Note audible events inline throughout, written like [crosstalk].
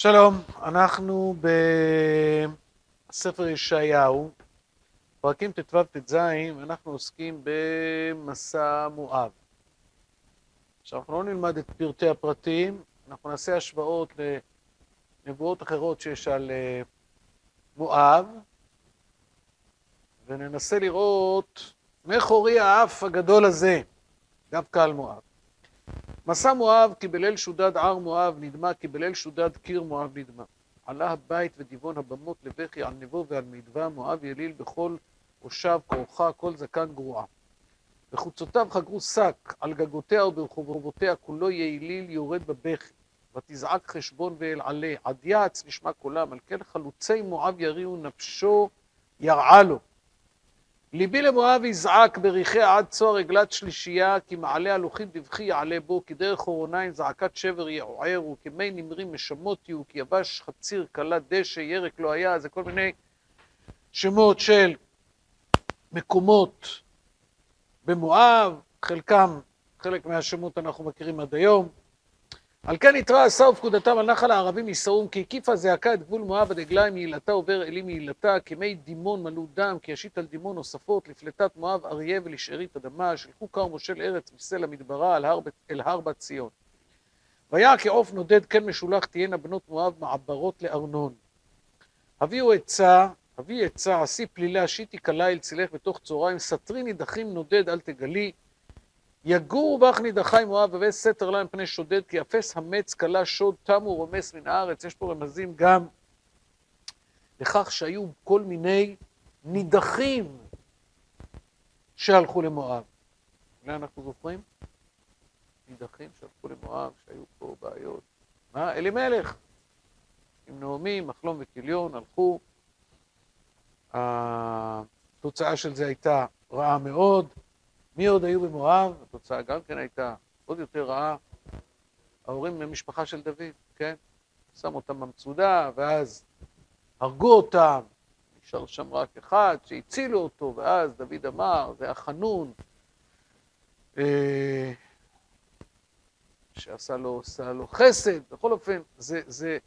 שלום, אנחנו בספר ישעיהו, פרקים ט"ו ט"ז, אנחנו עוסקים במסע מואב. עכשיו, אנחנו לא נלמד את פרטי הפרטים, אנחנו נעשה השוואות לנבואות אחרות שיש על אה, מואב, וננסה לראות מחורי האף הגדול הזה, דווקא על מואב. מסע מואב כי בליל שודד הר מואב נדמה, כי בליל שודד קיר מואב נדמה. עלה הבית ודיבון הבמות לבכי על נבו ועל מדווה, מואב יליל בכל עושב כורחה, כל זקן גרועה. בחוצותיו חגרו שק, על גגותיה וברחובותיה כולו יעיליל יורד בבכי. ותזעק חשבון ואל עלה, עד יעץ נשמע קולם, על כן חלוצי מואב יריעו נפשו ירעה לו. ליבי למואב יזעק בריחי עד צוהר עגלת שלישייה, כי מעלה הלוחית בבכי יעלה בו, כי דרך אורניים זעקת שבר יעוערו, כמי נמרים משמות יהיו, כי יבש חציר כלה דשא, ירק לא היה, זה כל מיני שמות של מקומות במואב, חלקם, חלק מהשמות אנחנו מכירים עד היום. על כן יתרע עשה ופקודתם על נחל הערבים יישאום, כי הקיפה זעקה את גבול מואב עד עגליים מעילתה עובר אלים מעילתה, כמי דימון מלאו דם, כי ישית על דימון נוספות, לפלטת מואב אריה ולשארית אדמה, שלחו כר מושל ארץ מסלע מדברה אל הר, אל הר בת ציון. וירא כעוף נודד כן משולח תהיינה בנות מואב מעברות לארנון. הביאו עצה, הביא עצה, עשי פלילה, שיטי כליל, צילך בתוך צהריים, סטרי נידחים נודד אל תגלי, יגור בך נידחי מואב ובית סתר לה מפני שודד, כי אפס המץ כלה שוד תמו רומס מן הארץ. יש פה רמזים גם לכך שהיו כל מיני נידחים שהלכו למואב. אולי אנחנו זוכרים? נידחים שהלכו למואב, שהיו פה בעיות. מה? אלימלך. עם נעמי, מחלום וכיליון, הלכו. התוצאה של זה הייתה רעה מאוד. מי עוד היו במואב? התוצאה גם כן הייתה עוד יותר רעה. ההורים מהמשפחה של דוד, כן? שם אותם במצודה, ואז הרגו אותם. נשאר שם רק אחד שהצילו אותו, ואז דוד אמר, זה החנון, אה, שעשה לו, לו חסד. בכל אופן, זה, זה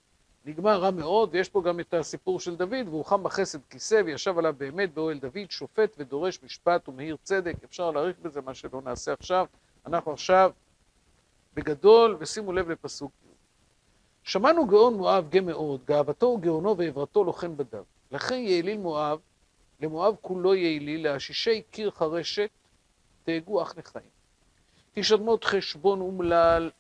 נגמר רע מאוד, ויש פה גם את הסיפור של דוד, והוא חם בחסד כיסא, וישב עליו באמת באוהל דוד, שופט ודורש משפט ומאיר צדק. אפשר להעריך בזה מה שלא נעשה עכשיו. אנחנו עכשיו בגדול, ושימו לב לפסוק. שמענו גאון מואב גא מאוד, גאוותו וגאונו ועברתו לוחם בדם. לכן יעליל מואב, למואב כולו יעליל, לאשישי קיר חרשת, תהגו אח לחיים. תשדמות חשבון אומלל,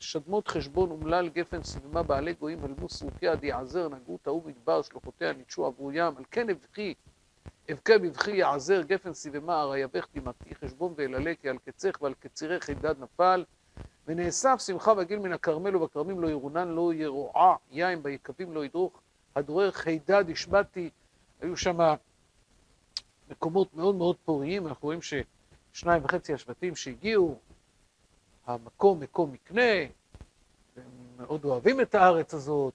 שדמות חשבון אומלל גפן סבימה בעלי גויים הלמו סרוקיה עד יעזר נגעו טעו מדבר שלוחותיה ניטשו עברו ים. על כן אבכי אבכה בבכי יעזר גפן סבימה הרי יבך דמעתי חשבון ואלעלה כי על קצך ועל קצירך חידד נפל. ונאסף שמחה וגיל מן הכרמל ובכרמים לא ירונן לא ירועה יין ביקבים לא ידרוך. הדורר חידד השבעתי היו שם מקומות מאוד מאוד פוריים. אנחנו רואים ששניים וחצי השבטים שהגיעו המקום מקום מקנה, והם מאוד אוהבים את הארץ הזאת,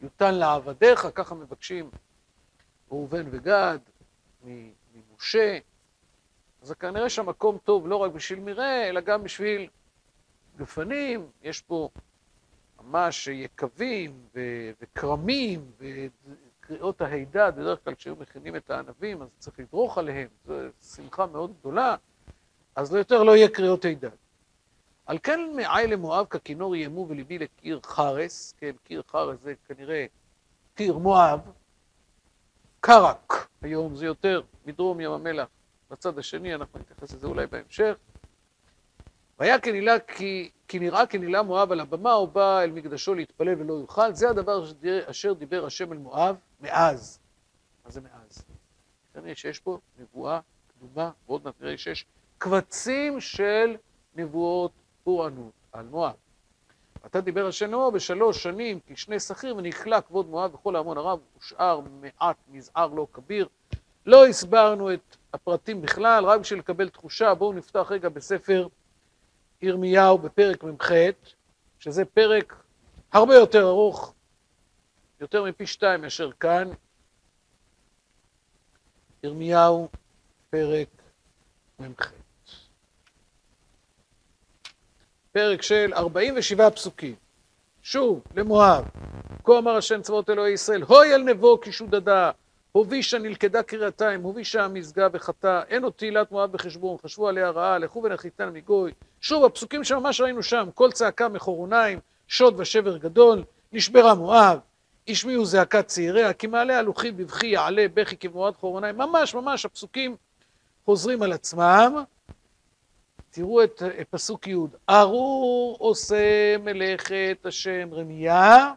יותן לעבדיך, ככה מבקשים ראובן וגד ממשה. אז כנראה שהמקום טוב לא רק בשביל מרעה, אלא גם בשביל גפנים, יש פה ממש יקבים וכרמים וקריאות ההידד, בדרך כלל כשהיו מכינים את הענבים אז צריך לדרוך עליהם, זו שמחה מאוד גדולה, אז יותר לא יהיה קריאות הידד. על כן מעי למואב ככינור ימו וליבי לקיר חרס, כן, קיר חרס זה כנראה קיר מואב, קרק, היום זה יותר מדרום ים המלח, בצד השני, אנחנו נתייחס לזה אולי בהמשך. והיה כנילה, כי, כי נראה כנילה מואב על הבמה, הוא בא אל מקדשו להתפלל ולא יוכל, זה הדבר אשר דיבר השם אל מואב מאז. מה זה מאז? כנראה שיש פה נבואה קדומה, ועוד מעט נראה שיש קבצים של נבואות פורענות על מואב. אתה דיבר השם לאמור בשלוש שנים כשני שכיר ונכלא כבוד מואב וכל ההמון הרב ושאר מעט מזער לא כביר. לא הסברנו את הפרטים בכלל, רק בשביל לקבל תחושה, בואו נפתח רגע בספר ירמיהו בפרק מ"ח, שזה פרק הרבה יותר ארוך, יותר מפי שתיים מאשר כאן. ירמיהו, פרק מ"ח. פרק של 47 פסוקים, שוב, למואב. כה אמר השם צבאות אלוהי ישראל, הוי אל נבו כי שודדה, הובישה נלכדה קריאתיים, הובישה המשגה וחטא, אין עוד תהילת מואב בחשבון, חשבו עליה רעה, לכו ונחיתן מגוי. שוב, הפסוקים שממש ראינו שם, קול צעקה מחורוניים, שוד ושבר גדול, נשברה מואב, השמיעו זעקת צעיריה, כי מעלה הלוכי בבכי יעלה בכי כמועד חורוניים, ממש ממש הפסוקים חוזרים על עצמם. תראו את פסוק י' ארור עושה מלאכת השם רמיה,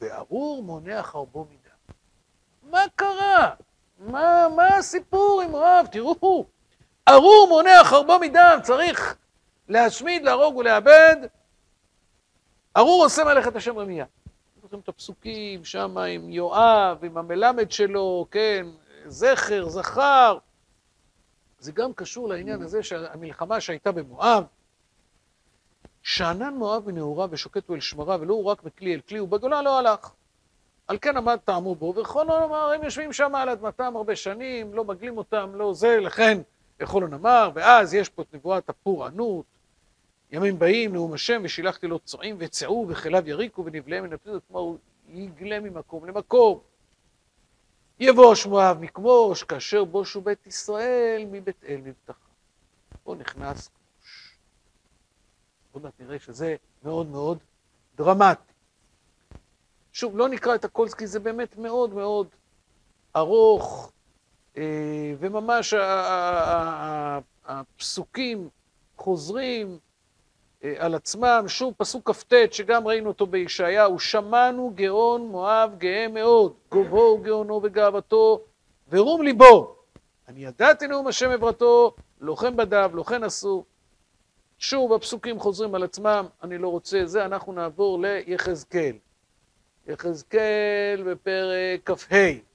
וארור מונע חרבו מדם. מה קרה? מה, מה הסיפור עם מואב? תראו, ארור מונע חרבו מדם, צריך להשמיד, להרוג ולאבד. ארור עושה מלאכת השם רמיה. זוכרים את הפסוקים שם עם יואב, עם המלמד שלו, כן, זכר, זכר. זה גם קשור לעניין הזה שהמלחמה שהייתה במואב, שאנן מואב מנעוריו ושוקט אל שמריו, ולא הוא רק מכלי אל כלי, ובגולה לא הלך. על כן עמד טעמו בו, ורחון אמר, הם יושבים שם על אדמתם הרבה שנים, לא מגלים אותם, לא זה, לכן יכולון אמר, ואז יש פה את נבואת הפורענות, ימים באים, נאום השם, ושילחתי לו צועים וצעו, וכליו יריקו, מן הפנידות, כלומר הוא יגלה ממקום למקום. יבוש מואב מכמוש, כאשר בושו בית ישראל מבית אל מבטחה. פה נכנס כמוש. עוד מעט נראה שזה מאוד מאוד דרמטי. שוב, לא נקרא את הכל, כי זה באמת מאוד מאוד ארוך, אה, וממש הפסוקים חוזרים על עצמם. שוב, פסוק כ"ט, שגם ראינו אותו בישעיהו, שמענו גאון מואב גאה מאוד, גובהו גאונו וגאוותו, ורום ליבו. אני ידעתי נאום השם עברתו, לוחם בדב, לוחם אסור. שוב, הפסוקים חוזרים על עצמם, אני לא רוצה זה, אנחנו נעבור ליחזקאל. יחזקאל בפרק כ"ה.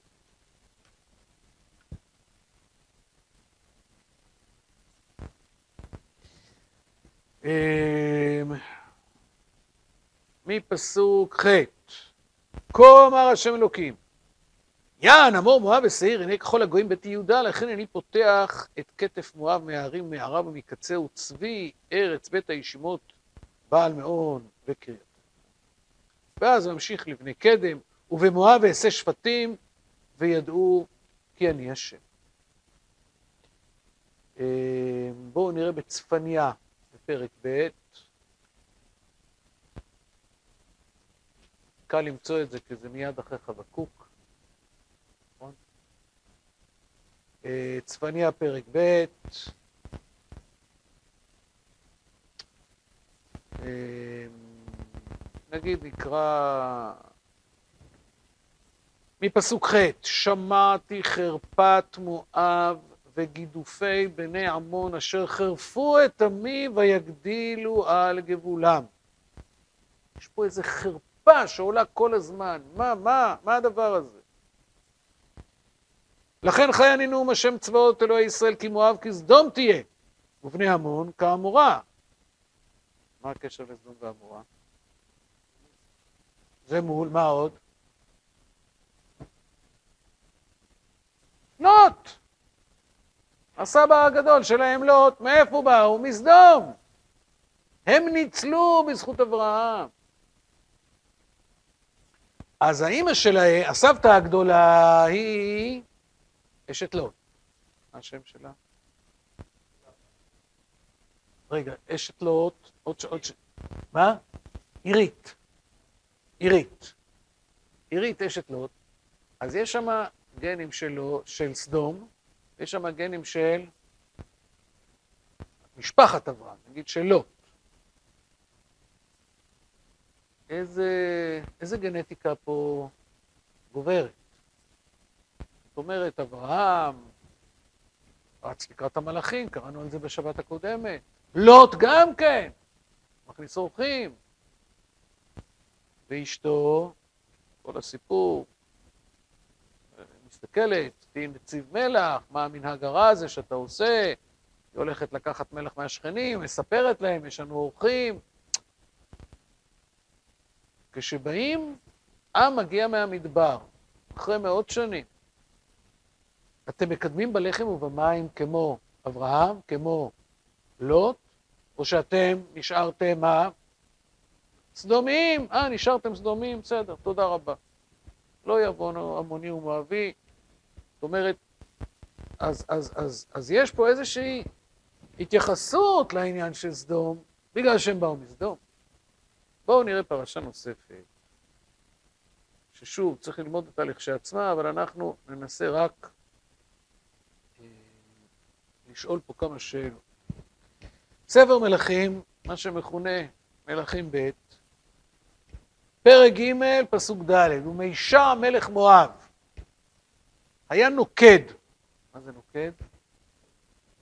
מפסוק ח' כה אמר השם אלוקים יען אמור מואב ושעיר הנה ככל הגויים בית יהודה לכן אני פותח את כתף מואב מהערים מערב ומקצה וצבי ארץ בית הישימות בעל מאון וקריית ואז ממשיך לבני קדם ובמואב אעשה שפטים וידעו כי אני השם. אמ, בואו נראה בצפניה פרק ב', קל למצוא את זה כי זה מיד אחרי חבקוק, נכון? אה, צפניה פרק ב', אה, נגיד נקרא מפסוק ח' שמעתי חרפת מואב וגידופי בני עמון אשר חרפו את עמי ויגדילו על גבולם. יש פה איזו חרפה שעולה כל הזמן. מה, מה, מה הדבר הזה? לכן חי אני נאום השם צבאות אלוהי ישראל כי מואב כסדום תהיה, ובני עמון כאמורה. מה הקשר לסדום ועמורה? זה מול, מה עוד? לוט! הסבא הגדול שלהם לוט, מאיפה באו? מסדום. הם ניצלו בזכות אברהם. אז האימא שלהם, הסבתא הגדולה היא אשת לוט. מה השם שלה? רגע, אשת לוט, עוד ש... עוד ש... מה? עירית. עירית. עירית אשת לוט. אז יש שם גנים שלו, של סדום, יש שם גנים של משפחת אברהם, נגיד של לוט. איזה, איזה גנטיקה פה גוברת? זאת אומרת, אברהם רץ לקראת המלאכים, קראנו על זה בשבת הקודמת. לוט גם כן, מכניס אורחים. ואשתו, כל הסיפור, מסתכלת, תהיי נציב מלח, מה המנהג הרע הזה שאתה עושה? היא הולכת לקחת מלח מהשכנים, מספרת להם, יש לנו אורחים. כשבאים, עם מגיע מהמדבר, אחרי מאות שנים. אתם מקדמים בלחם ובמים כמו אברהם, כמו לוט, או שאתם נשארתם סדומיים, אה, נשארתם סדומיים, בסדר, תודה רבה. לא יבוא עמוני ומואבי. זאת אומרת, אז, אז, אז, אז יש פה איזושהי התייחסות לעניין של סדום, בגלל שהם באו מסדום. בואו נראה פרשה נוספת, ששוב, צריך ללמוד אותה לכשעצמה, אבל אנחנו ננסה רק אה, לשאול פה כמה שאלות. ספר מלכים, מה שמכונה מלכים ב', פרק ג', פסוק ד', ומישר מלך מואב היה נוקד. מה זה נוקד?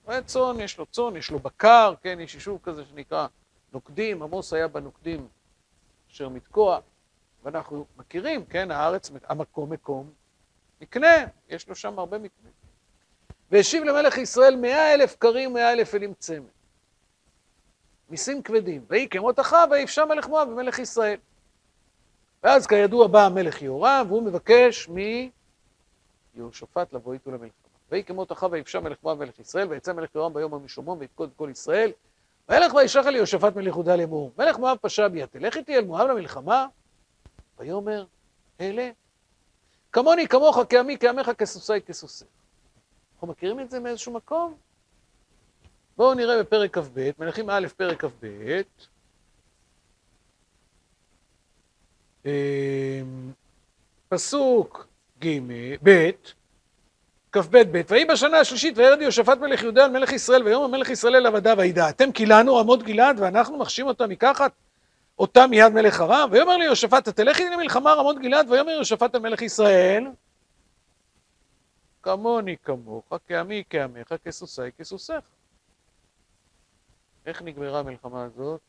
הוא היה צאן, יש לו צאן, יש לו בקר, כן, יש יישוב כזה שנקרא נוקדים, עמוס היה בנוקדים אשר מתקוע, ואנחנו מכירים, כן, הארץ, המקום מקום, מקנה, יש לו שם הרבה מקנה. והשיב למלך ישראל מאה אלף קרים, מאה אלף אלים צמא. מיסים כבדים. ויהי כמות אחאב, ויפשע מלך מואב ומלך ישראל. ואז כידוע בא המלך יהורם, והוא מבקש מיהושפט לבוא איתו למלחמה. ויהי כמות אחאב ויפשע מלך מואב ומלך ישראל, ויצא מלך יהורם ביום המשומרון ויפקוד כל ישראל. וילך וישח אל יהושפט מלך יהודה לאמור, מלך מואב פשע בי, תלך איתי אל מואב למלחמה? ויאמר, אלה, כמוני כמוך, כעמי כעמך, כסוסי כסוסיך. אנחנו מכירים את זה מאיזשהו מקום? בואו נראה בפרק כ"ב, מלכים א', פרק כ"ב. אמ, פסוק ב', כ"ב ב', ויהי בשנה השלישית וירד יהושפט מלך יהודה על מלך ישראל ויאמר מלך ישראל אל עבדיו וידעתם כי לנו רמות גלעד ואנחנו מחשים אותם מקחת אותה מיד מלך ארם ויאמר לי יהושפט תלך איתי למלחמה רמות גלעד ויאמר יהושפט על מלך ישראל כמוני כמוך כעמי כעמך כסוסי כסוסיך איך נגמרה המלחמה הזאת?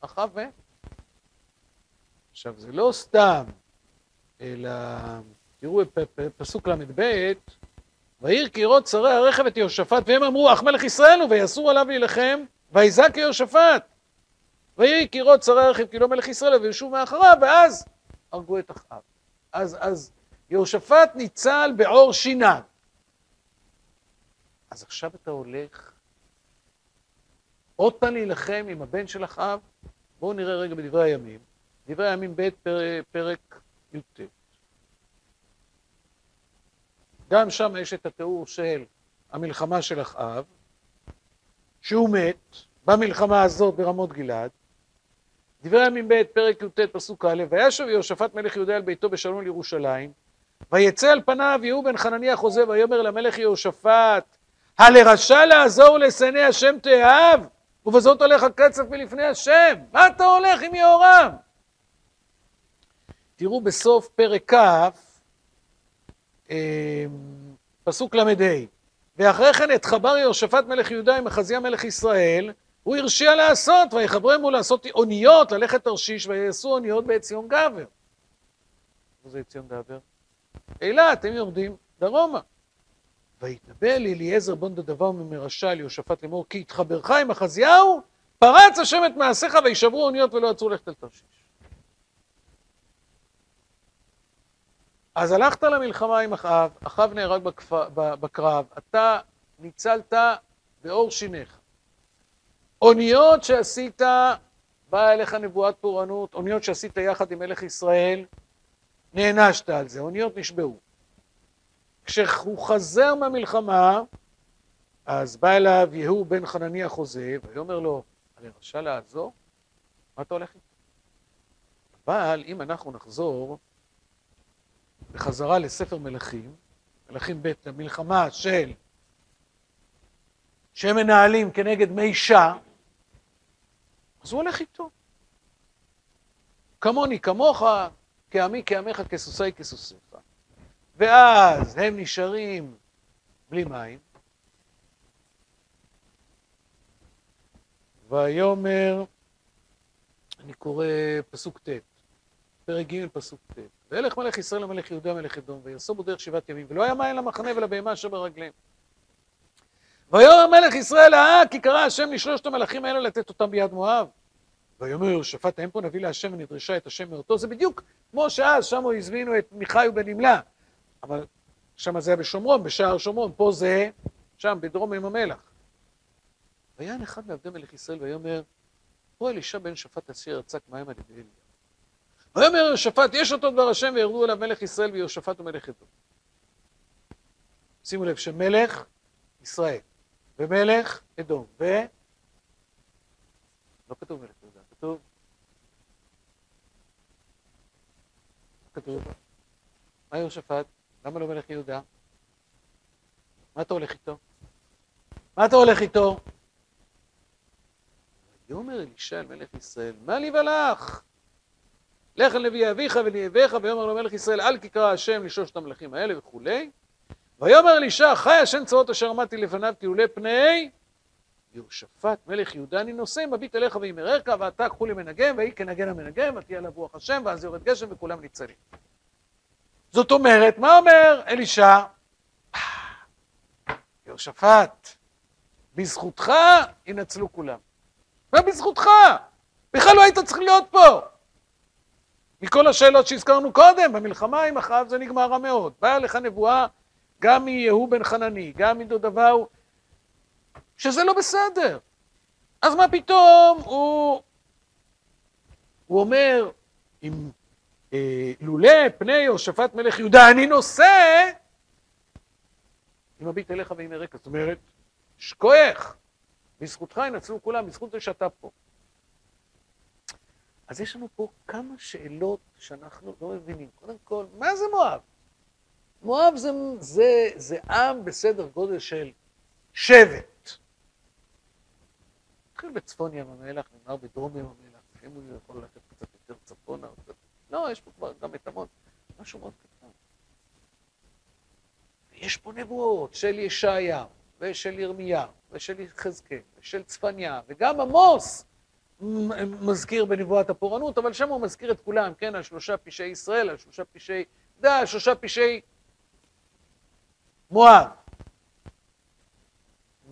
אחאב מת. עכשיו, זה לא סתם, אלא, תראו פסוק ל"ב, וירא קירות שרי הרכב את יהושפט, והם אמרו, אך מלך ישראל הוא, ויסור עליו להילחם, ויזעק יהושפט. ויהי קירות שרי הרכב כי לא מלך ישראל, וישוב מאחריו, ואז הרגו את אחאב. אז, אז יהושפט ניצל בעור שיניו. אז עכשיו אתה הולך עוד פעם להילחם עם הבן של אחאב? בואו נראה רגע בדברי הימים. דברי הימים ב' פרק י"ט. גם שם יש את התיאור של המלחמה של אחאב, שהוא מת במלחמה הזאת ברמות גלעד. דברי הימים ב' פרק י"ט פסוק א', וישב יהושפט מלך יהודה אל ביתו בשלום לירושלים, ויצא על פניו יהוא בן חנניה חוזה ויאמר למלך יהושפט הלרשע לעזור לשנא השם תאהב, ובזאת הולך הקצף מלפני השם. מה אתה הולך עם יהורם? תראו בסוף פרק כ', אמ, פסוק ל"ה, ואחרי כן את חבר יהושפט מלך יהודה עם אחזיה מלך ישראל, הוא הרשיע לעשות, ויחברמו לעשות אוניות, ללכת תרשיש, ויעשו אוניות בעציון גבר. מה זה עציון גבר? אילת, הם יורדים דרומה. ויתנבא לאליעזר בן דדבר ממרשע ליהושפט לאמור כי התחברך עם אחזיהו פרץ השם את מעשיך וישברו אוניות ולא יצאו ללכת אל תרשיש. אז הלכת למלחמה עם אחאב, אחאב נהרג בקרב, אתה ניצלת באור שיניך. אוניות שעשית, באה אליך נבואת פורענות, אוניות שעשית יחד עם מלך ישראל, נענשת על זה, אוניות נשבעו. כשהוא חזר מהמלחמה, אז בא אליו יהוא בן חנניה חוזה, ויאמר לו, אני רשע לעזור? מה אתה הולך איתי? אבל אם אנחנו נחזור בחזרה לספר מלכים, מלכים ב' למלחמה של שהם מנהלים כנגד מי אישה, אז הוא הולך איתו. כמוני כמוך, כעמי כעמך, כסוסי כסוסיך. ואז הם נשארים בלי מים. ויאמר, אני קורא פסוק ט', פרק ג' פסוק ט', וילך מלך ישראל למלך יהודה מלך אדום, ויעשו בו דרך שבעת ימים, ולא היה מים למחנה ולבהמה אשר ברגליהם. ויאמר מלך ישראל, אה, כי קרא השם לשלושת המלכים האלה לתת אותם ביד מואב. ויאמר, שפט האם פה נביא להשם ונדרשה את השם מאותו, זה בדיוק כמו שאז, שם הוא הזמינו את מיכאי ובנמלה. אבל שם זה היה בשומרון, בשער שומרון, פה זה שם, בדרום ים המלח. ויען אחד מעבדי מלך ישראל ויאמר, פה אלישע בן שפט אשר יצק מים על ידי אליהו. ויאמר יהושפט, יש אותו דבר השם וירדו אליו מלך ישראל ויהושפט ומלך אדום. שימו לב שמלך ישראל ומלך אדום ו... לא כתוב מלך יהודה, כתוב... כתוב. מה יהושפט? למה לא מלך יהודה? מה אתה הולך איתו? מה אתה הולך איתו? ויאמר אלישע אל מלך ישראל, מה לי ולך? לך אל נביא אביך ונאביך, ויאמר לו מלך ישראל, אל תקרא השם לשלושת המלכים האלה וכולי. ויאמר אלישע, חי השם צבאות אשר עמדתי לפניו, כי עולה פני יהושפט מלך יהודה אני נושא, מביט אליך וימררך, ואתה קחו לי מנגן, ויהי כנגן המנגן, ותהיה עליו רוח השם, ואז יורד גשם וכולם ניצלים. זאת אומרת, מה אומר אלישע? יהושפט, בזכותך ינצלו כולם. מה בזכותך? בכלל לא היית צריך להיות פה. מכל השאלות שהזכרנו קודם, במלחמה עם אחאב זה נגמר רע מאוד. באה לך נבואה גם מיהוא בן חנני, גם מדודבהו, שזה לא בסדר. אז מה פתאום הוא, הוא אומר, אם אה, לולא פני יהושפט מלך יהודה אני נושא, אם אביט אליך ועם רקע, זאת אומרת, שכוח, בזכותך ינצלו כולם, בזכות זה שאתה פה. אז יש לנו פה כמה שאלות שאנחנו לא מבינים. קודם כל, מה זה מואב? מואב זה, זה, זה עם בסדר גודל של שבט. התחיל בצפון ים המלח, נגמר בדרום ים המלח, אם הוא יכול ללכת קצת יותר צפונה או קצת... לא, יש פה כבר גם את המון, משהו מאוד קטן. ויש פה נבואות של ישעיהו, ושל ירמיהו, ושל יחזקאל, ושל צפניה, וגם עמוס מזכיר בנבואת הפורענות, אבל שם הוא מזכיר את כולם, כן, על שלושה פשעי ישראל, על שלושה פשעי... דה, על שלושה פשעי מואב.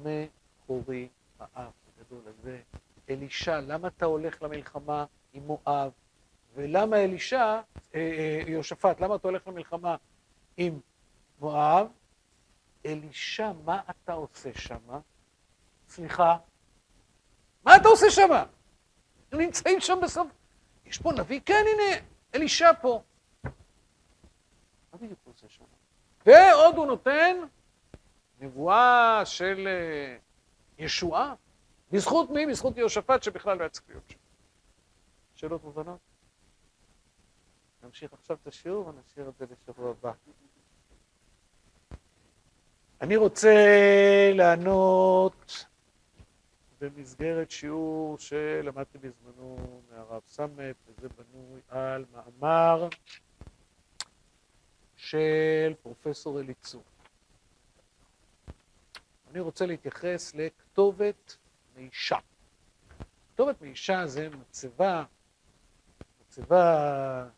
מחורי האף הגדול הזה. אלישע, למה אתה הולך למלחמה עם מואב? ולמה אלישע, אה, אה, יהושפט, למה אתה הולך למלחמה עם מואב? אלישע, מה אתה עושה שם? סליחה? מה אתה עושה שם? הם נמצאים שם בסוף. יש פה נביא? כן, הנה, אלישע פה. מה בדיוק הוא עושה שם? ועוד הוא נותן נבואה של אה, ישועה. בזכות מי? בזכות יהושפט שבכלל לא היה צריך להיות שם. שאלות מובנות? נמשיך עכשיו את השיעור ונשאיר את זה לשבוע הבא. אני רוצה לענות במסגרת שיעור שלמדתי בזמנו מהרב סמט, וזה בנוי על מאמר של פרופסור אליצור. אני רוצה להתייחס לכתובת מישה. כתובת מישה זה מצבה, מצבה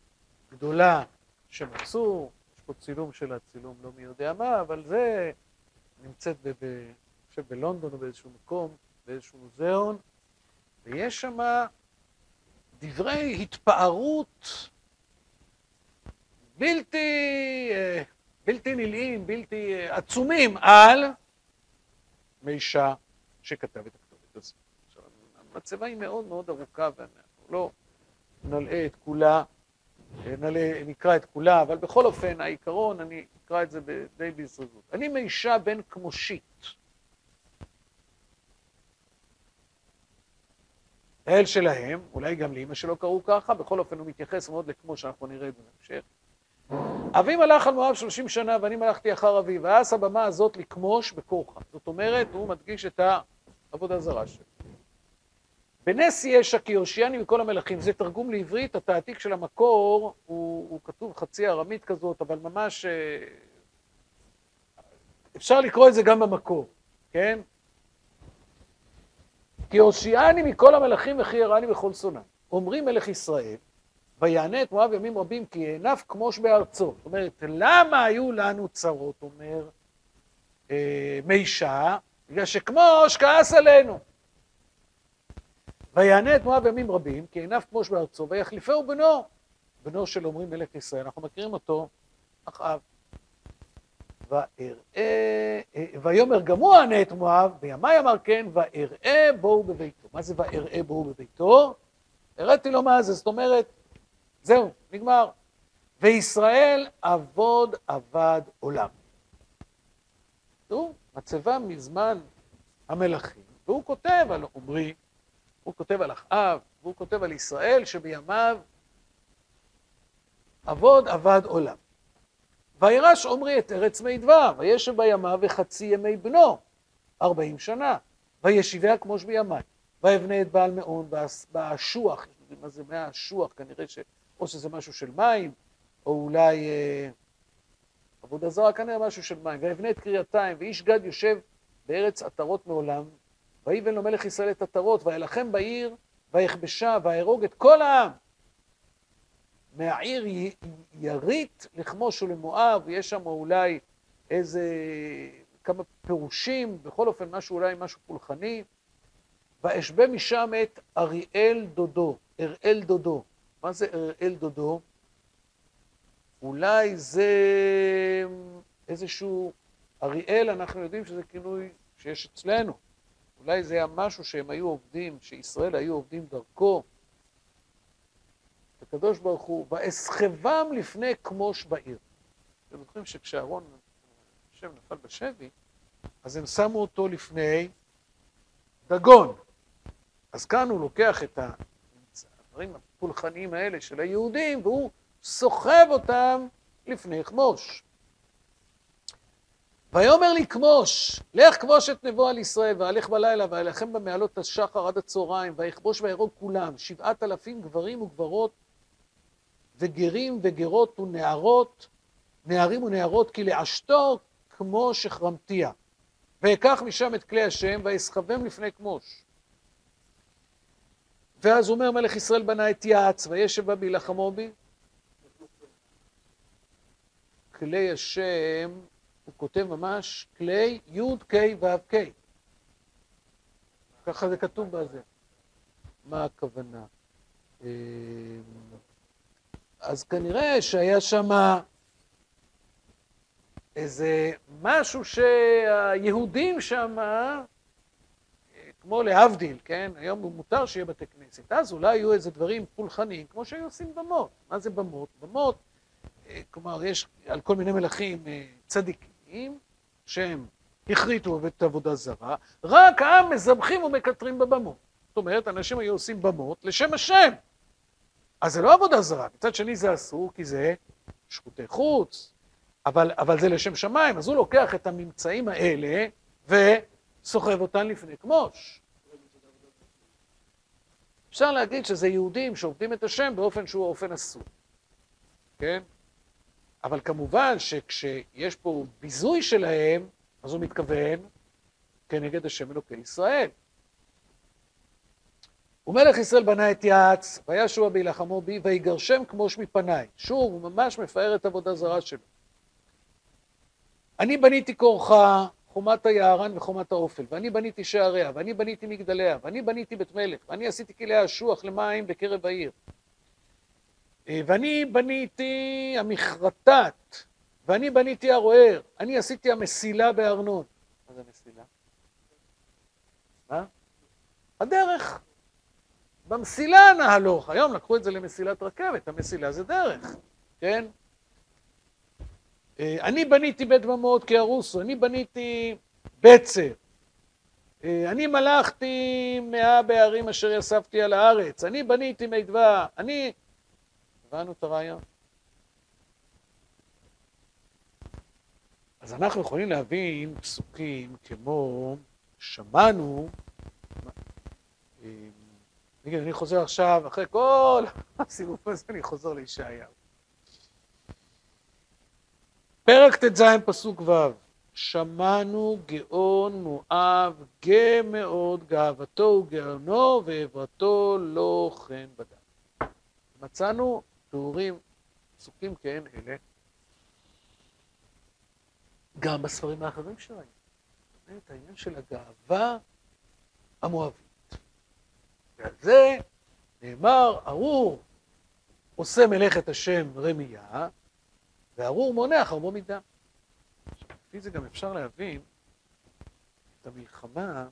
גדולה שמצאו, יש פה צילום של הצילום לא מי יודע מה, אבל זה נמצאת, אני חושב בלונדון או באיזשהו מקום, באיזשהו מוזיאון, ויש שם דברי התפארות בלתי, אה, בלתי נלאים, בלתי אה, עצומים על מישה שכתב את הכתובת הזאת. עכשיו, המצבה היא מאוד מאוד ארוכה ואנחנו לא נלאה את כולה, אה, נקרא את כולה, אבל בכל אופן העיקרון, אני אקרא את זה די בזריזות. אני מישה בן כמושית. האל שלהם, אולי גם לאמא שלו קראו ככה, בכל אופן הוא מתייחס מאוד לכמו שאנחנו נראה בהמשך. אבי מלך על מואב שלושים שנה ואני מלכתי אחר אבי, ואז הבמה הזאת לכמוש בכורחה. זאת אומרת, הוא מדגיש את העבודה הזרה שלו. בנס ישע כי הושיעני מכל המלכים, זה תרגום לעברית, התעתיק של המקור הוא, הוא כתוב חצי ארמית כזאת, אבל ממש אה, אפשר לקרוא את זה גם במקור, כן? כי הושיעני מכל המלכים וכי ירני בכל שונא. אומרים מלך ישראל, ויענה את מואב ימים רבים כי הענף כמוש בארצו. זאת אומרת, למה היו לנו צרות, אומר אה, מישה? בגלל שכמוש כעס עלינו. ויענה את מואב ימים רבים כי הענף כמוש בארצו ויחליפהו בנו. בנו של אומרים מלך ישראל, אנחנו מכירים אותו, אחאב. ויאמר גמוע ענה את מואב, בימי אמר כן, ואראה בואו בביתו. מה זה ואראה בואו בביתו? הראיתי לו מה זה, זאת אומרת, זהו, נגמר. וישראל עבוד עבד עולם. תראו, מצבה מזמן המלכים, והוא כותב על עמרי, הוא כותב על אחאב, והוא כותב על ישראל שבימיו עבוד עבד עולם. וירש עמרי את ארץ מידבר, וישב בימיו וחצי ימי בנו, ארבעים שנה, וישיביה כמו שבימי, ויבנה את בעל מעון באשוח, מה זה מהאשוח, כנראה ש... או שזה משהו של מים, או אולי אה, עבודה זרה, כנראה משהו של מים, ויבנה את קריאתיים, ואיש גד יושב בארץ עטרות מעולם, ויבן לו מלך ישראל את עטרות, וילחם בעיר, ויכבשה, ויהרוג את כל העם. מהעיר ירית לכמוש ולמואב, יש שם אולי איזה כמה פירושים, בכל אופן משהו אולי משהו פולחני. ואשבה משם את אריאל דודו, אראל דודו. מה זה אראל דודו? אולי זה איזשהו, אריאל אנחנו יודעים שזה כינוי שיש אצלנו. אולי זה היה משהו שהם היו עובדים, שישראל היו עובדים דרכו. הקדוש ברוך הוא, ואסחבם לפני כמוש בעיר. אתם זוכרים שכשאהרון, השם נפל בשבי, אז הם שמו אותו לפני דגון. אז כאן הוא לוקח את הדברים הפולחניים האלה של היהודים, והוא סוחב אותם לפני כמוש. ויאמר לי כמוש, לך כמוש את נבו על ישראל, והלך בלילה, והלכם במעלות השחר עד הצהריים, ויכבוש ויהרוג כולם, שבעת אלפים גברים וגברות, וגרים וגרות ונערות, נערים ונערות, כי לעשתו כמו שחרמתיה. ואקח משם את כלי השם, ואסחבם לפני כמוש. ואז אומר מלך ישראל בנה את יעץ, וישב בה בהילחמו בי. כלי השם, הוא כותב ממש כלי י' ק' ו' ק'. ככה זה כתוב בזה. מה הכוונה? אז כנראה שהיה שם איזה משהו שהיהודים שם, כמו להבדיל, כן? היום מותר שיהיה בתי כנסת. אז אולי יהיו איזה דברים פולחניים, כמו שהיו עושים במות. מה זה במות? במות, אה, כלומר, יש על כל מיני מלכים אה, צדיקים, שהם הכריתו את עבודה זרה, רק העם מזבחים ומקטרים בבמות. זאת אומרת, אנשים היו עושים במות לשם השם. אז זה לא עבודה זרה, מצד שני זה אסור, כי זה שחוטי חוץ, אבל, אבל זה לשם שמיים, אז הוא לוקח את הממצאים האלה וסוחב אותן לפני כמוש. אפשר להגיד שזה יהודים שעובדים את השם באופן שהוא אופן אסור, כן? אבל כמובן שכשיש פה ביזוי שלהם, אז הוא מתכוון כנגד השם אלוקי ישראל. ומלך ישראל בנה את יעץ, וישוע בהילחמו בי, ויגרשם כמוש מפניי. שוב, הוא ממש מפאר את עבודה זרה שלו. אני בניתי כורחה, חומת היערן וחומת האופל, ואני בניתי שעריה, ואני בניתי מגדליה, ואני בניתי בית מלך, ואני עשיתי כלי אשוח למים בקרב העיר. אה, ואני בניתי המכרתת, ואני בניתי הרוער, אני עשיתי המסילה בארנון. מה זה מסילה? מה? הדרך. במסילה נהלוך. היום לקחו את זה למסילת רכבת, המסילה זה דרך, כן? אה, אני בניתי בית במות כהרוסו, אני בניתי בצר. אה, אני מלכתי מאה בערים אשר יספתי על הארץ. אני בניתי מידווה. אני... הבנו את הרעיון? אז אנחנו יכולים להבין פסוקים כמו שמענו אה, נגיד, אני חוזר עכשיו, אחרי כל הסיבוב הזה, אני חוזר לישעיהו. פרק ט"ז, פסוק ו' שמענו גאון מואב, גא מאוד, גאוותו וגאונו, ועברתו לא כן בדם. מצאנו תיאורים, פסוקים כן אלה, גם בספרים האחרים שראינו. העניין של הגאווה המואבית. ועל זה נאמר, ארור עושה מלאכת השם רמייה, וארור מונע חרבו מידה. לפי זה גם אפשר להבין את המלחמה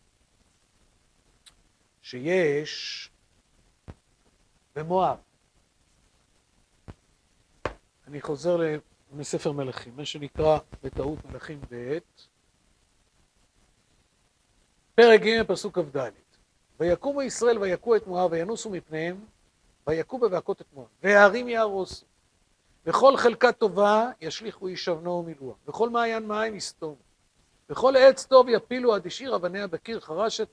שיש במואב. אני חוזר מספר מלכים, מה שנקרא בטעות מלכים ב', פרק ג' פסוק כ"ד: ויקומו ישראל ויכו את מואב וינוסו מפניהם ויכו בבהכות את מואב. והערים יהרוסו וכל חלקה טובה ישליכו ישבנו ומילואה וכל מעיין מים יסתום. וכל עץ טוב יפילו עד השאיר אבניה בקיר חרשת.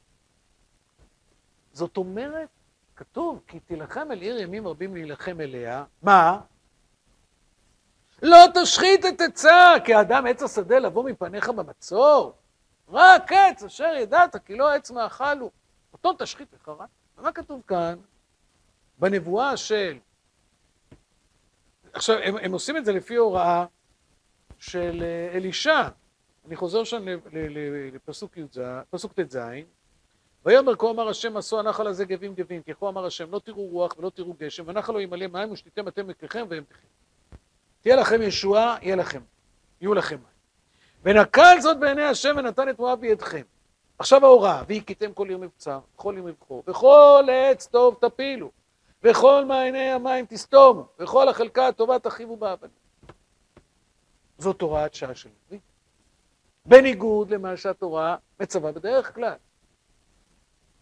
זאת אומרת, כתוב כי תילחם אל עיר ימים רבים להילחם אליה מה? לא תשחית את עצה כי האדם עץ השדה לבוא מפניך במצור רק עץ אשר ידעת כי לא עץ מאכל הוא אותו תשחית וחרט ומה כתוב כאן? בנבואה של עכשיו, הם, הם עושים את זה לפי הוראה של אה, אלישע. אני חוזר שם לפסוק י"ז, פסוק ט"ז. ויאמר כה אמר השם עשו הנחל הזה גבים גבים, כי כה אמר השם לא תראו רוח ולא תראו גשם, ונחל לא ימלא מים ושתיתם אתם מקריכם והם תחיים. תהיה לכם ישועה, יהיה לכם, יהיו לכם מים. ונקל זאת בעיני השם ונתן את מואב בידכם. עכשיו ההוראה, והכיתם כל עיר מבצר, כל עיר מבחור, וכל עץ טוב תפילו, וכל מעייני המים תסתומו, וכל החלקה הטובה תחיבו באבנים. זאת הוראת שעה של נביא. בניגוד למה שהתורה מצווה בדרך כלל.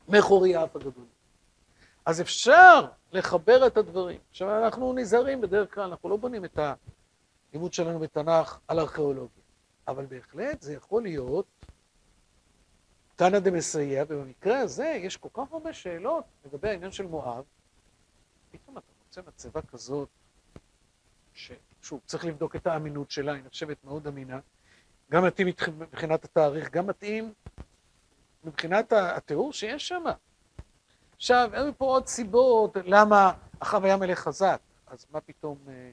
מחורי אף הגדול. אז אפשר לחבר את הדברים. עכשיו אנחנו נזהרים בדרך כלל, אנחנו לא בונים את הלימוד שלנו בתנ"ך על ארכיאולוגיה, אבל בהחלט זה יכול להיות תנא דמסייע, ובמקרה הזה יש כל כך הרבה שאלות לגבי העניין של מואב, פתאום אתה מוצא מצבה כזאת, ששוב, צריך לבדוק את האמינות שלה, היא נחשבת מאוד אמינה, גם מתאים מבחינת התאריך, גם מתאים מבחינת התיאור שיש שם. עכשיו, היו פה עוד סיבות למה אחאב היה מלך חזק, אז מה פתאום אה,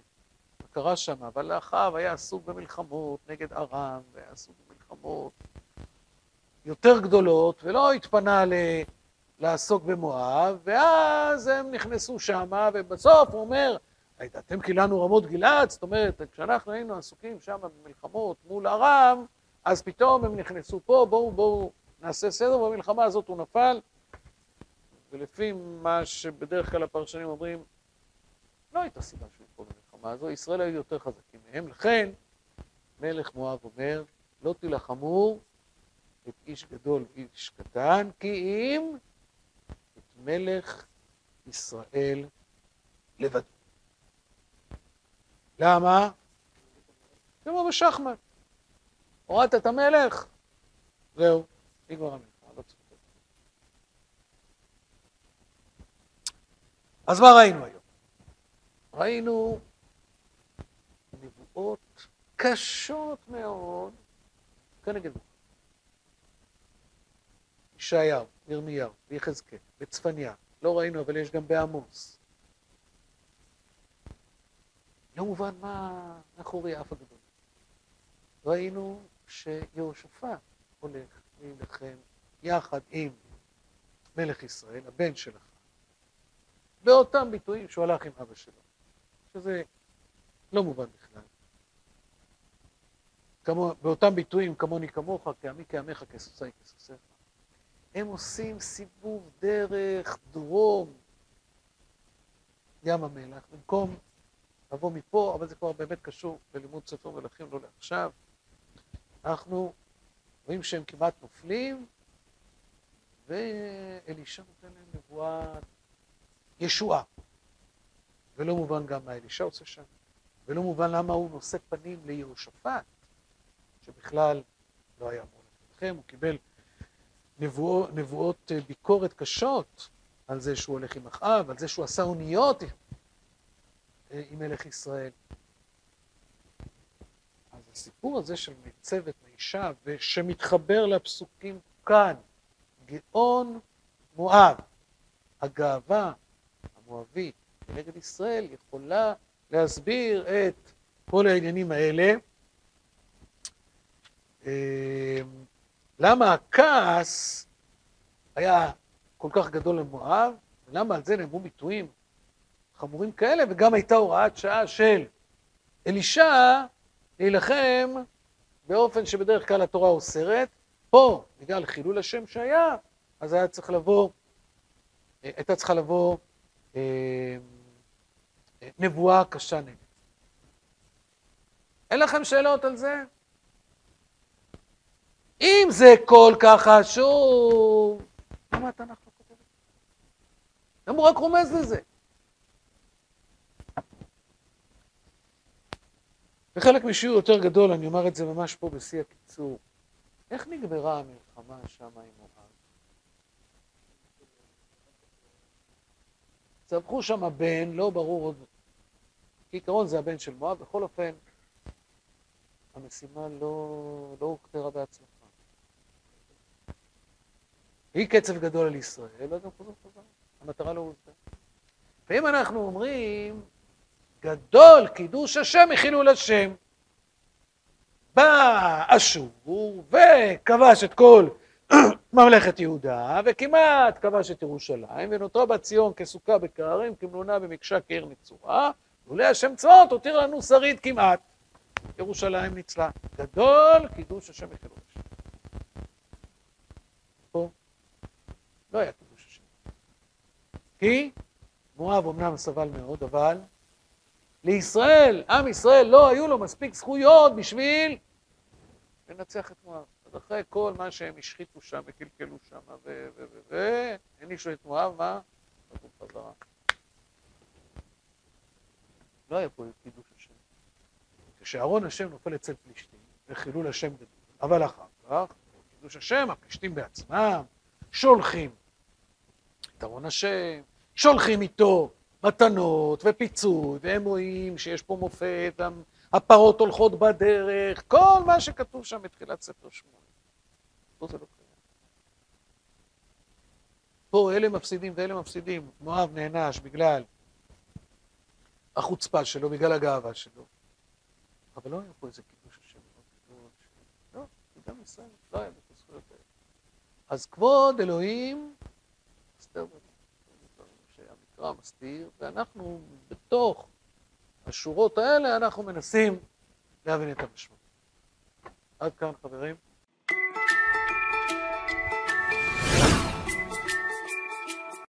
קרה שם, אבל אחאב היה עסוק במלחמות נגד ארם, והיה עסוק במלחמות יותר גדולות, ולא התפנה ל... לעסוק במואב, ואז הם נכנסו שמה, ובסוף הוא אומר, אתם כילנו רמות גלעד, זאת אומרת, כשאנחנו היינו עסוקים שם במלחמות מול ארם, אז פתאום הם נכנסו פה, בואו בואו נעשה סדר, במלחמה הזאת הוא נפל, ולפי מה שבדרך כלל הפרשנים אומרים, לא הייתה סיבה שהוא יפול במלחמה הזו, ישראל היו יותר חזקים מהם, לכן מלך מואב אומר, לא תילחמו את איש גדול ואיש קטן, כי אם מלך ישראל לבד. למה? כמו בשחמט. הורדת את המלך, זהו, נגמר המלחמה, לא אז מה ראינו היום? ראינו נבואות קשות מאוד כנגד ישעיהו, ירמיהו, ויחזקאל, וצפניה, לא ראינו, אבל יש גם בעמוס. לא מובן מה מאחורי האף הגדול. ראינו שיהושפט הולך להילחם יחד עם מלך ישראל, הבן שלך, באותם ביטויים שהוא הלך עם אבא שלו, שזה לא מובן בכלל. כמו, באותם ביטויים כמוני כמוך, כעמי כעמך, כסוסי כסוסיך. הם עושים סיבוב דרך דרום ים המלח, במקום לבוא מפה, אבל זה כבר באמת קשור ללימוד ספר מלכים, לא לעכשיו. אנחנו רואים שהם כמעט נופלים, ואלישע נותן להם נבואת ישועה. ולא מובן גם מה אלישע עושה שם, ולא מובן למה הוא נושא פנים ליהושפט, שבכלל לא היה אמור לכם, הוא קיבל נבואות אה, ביקורת קשות על זה שהוא הולך עם אחאב, על זה שהוא עשה אוניות אה, עם מלך ישראל. אז הסיפור הזה של מצבת מאישה, ושמתחבר לפסוקים כאן, גאון מואב, הגאווה המואבית כנגד ישראל, יכולה להסביר את כל העניינים האלה. אה, למה הכעס היה כל כך גדול למואב, ולמה על זה נאמרו ביטויים חמורים כאלה, וגם הייתה הוראת שעה של אלישע להילחם באופן שבדרך כלל התורה אוסרת, פה, בגלל חילול השם שהיה, אז היה צריך לבוא, הייתה צריכה לבוא אה, נבואה קשה נגד. אין לכם שאלות על זה? אם זה כל כך חשוב, למה התנ"ך לא כותב את זה? למה הוא רק רומז לזה? וחלק משיעור יותר גדול, אני אומר את זה ממש פה בשיא הקיצור. איך נגמרה המלחמה שם עם מואב? צמחו שם בן, לא ברור עוד... כעיקרון זה הבן של מואב, בכל אופן, המשימה לא, לא הוכתרה בהצלחה. היא קצב גדול על ישראל, אז הם חוזרים חזרה. המטרה לא הושגה. ואם אנחנו אומרים, גדול קידוש השם מחילול השם, בא אשור וכבש את כל [clears throat] ממלכת יהודה, וכמעט כבש את ירושלים, ונותרה בת ציון כסוכה בכררים, כמלונה במקשה כעיר נצורה, לולא השם צבאות הותיר לנו שריד כמעט. ירושלים ניצלה. גדול קידוש השם מחילול השם. לא היה קידוש השם. כי מואב אמנם סבל מאוד, אבל לישראל, עם ישראל, לא היו לו מספיק זכויות בשביל לנצח את מואב. אז אחרי כל מה שהם השחיתו שם וקלקלו שם והענישו את מואב, מה? חזרו חזרה. לא היה פה קידוש השם. כשאהרון השם נופל אצל פלישתים, וחילול השם גדול. אבל אחר כך, קידוש השם, הפלישתים בעצמם, שולחים את אהרון השם, שולחים איתו מתנות ופיצוי, והם רואים שיש פה מופת, הפרות הולכות בדרך, כל מה שכתוב שם בתחילת ספר שמונה. פה זה לא קיים. פה אלה מפסידים ואלה מפסידים. מואב נענש בגלל החוצפה שלו, בגלל הגאווה שלו. אבל לא היה פה איזה קידוש השם. לא, גם ישראל לא היה את הזכויות האלה. אז כבוד אלוהים, מסתר שהמקרא מסתיר, ואנחנו בתוך השורות האלה, אנחנו מנסים להבין את המשמעות. עד כאן חברים.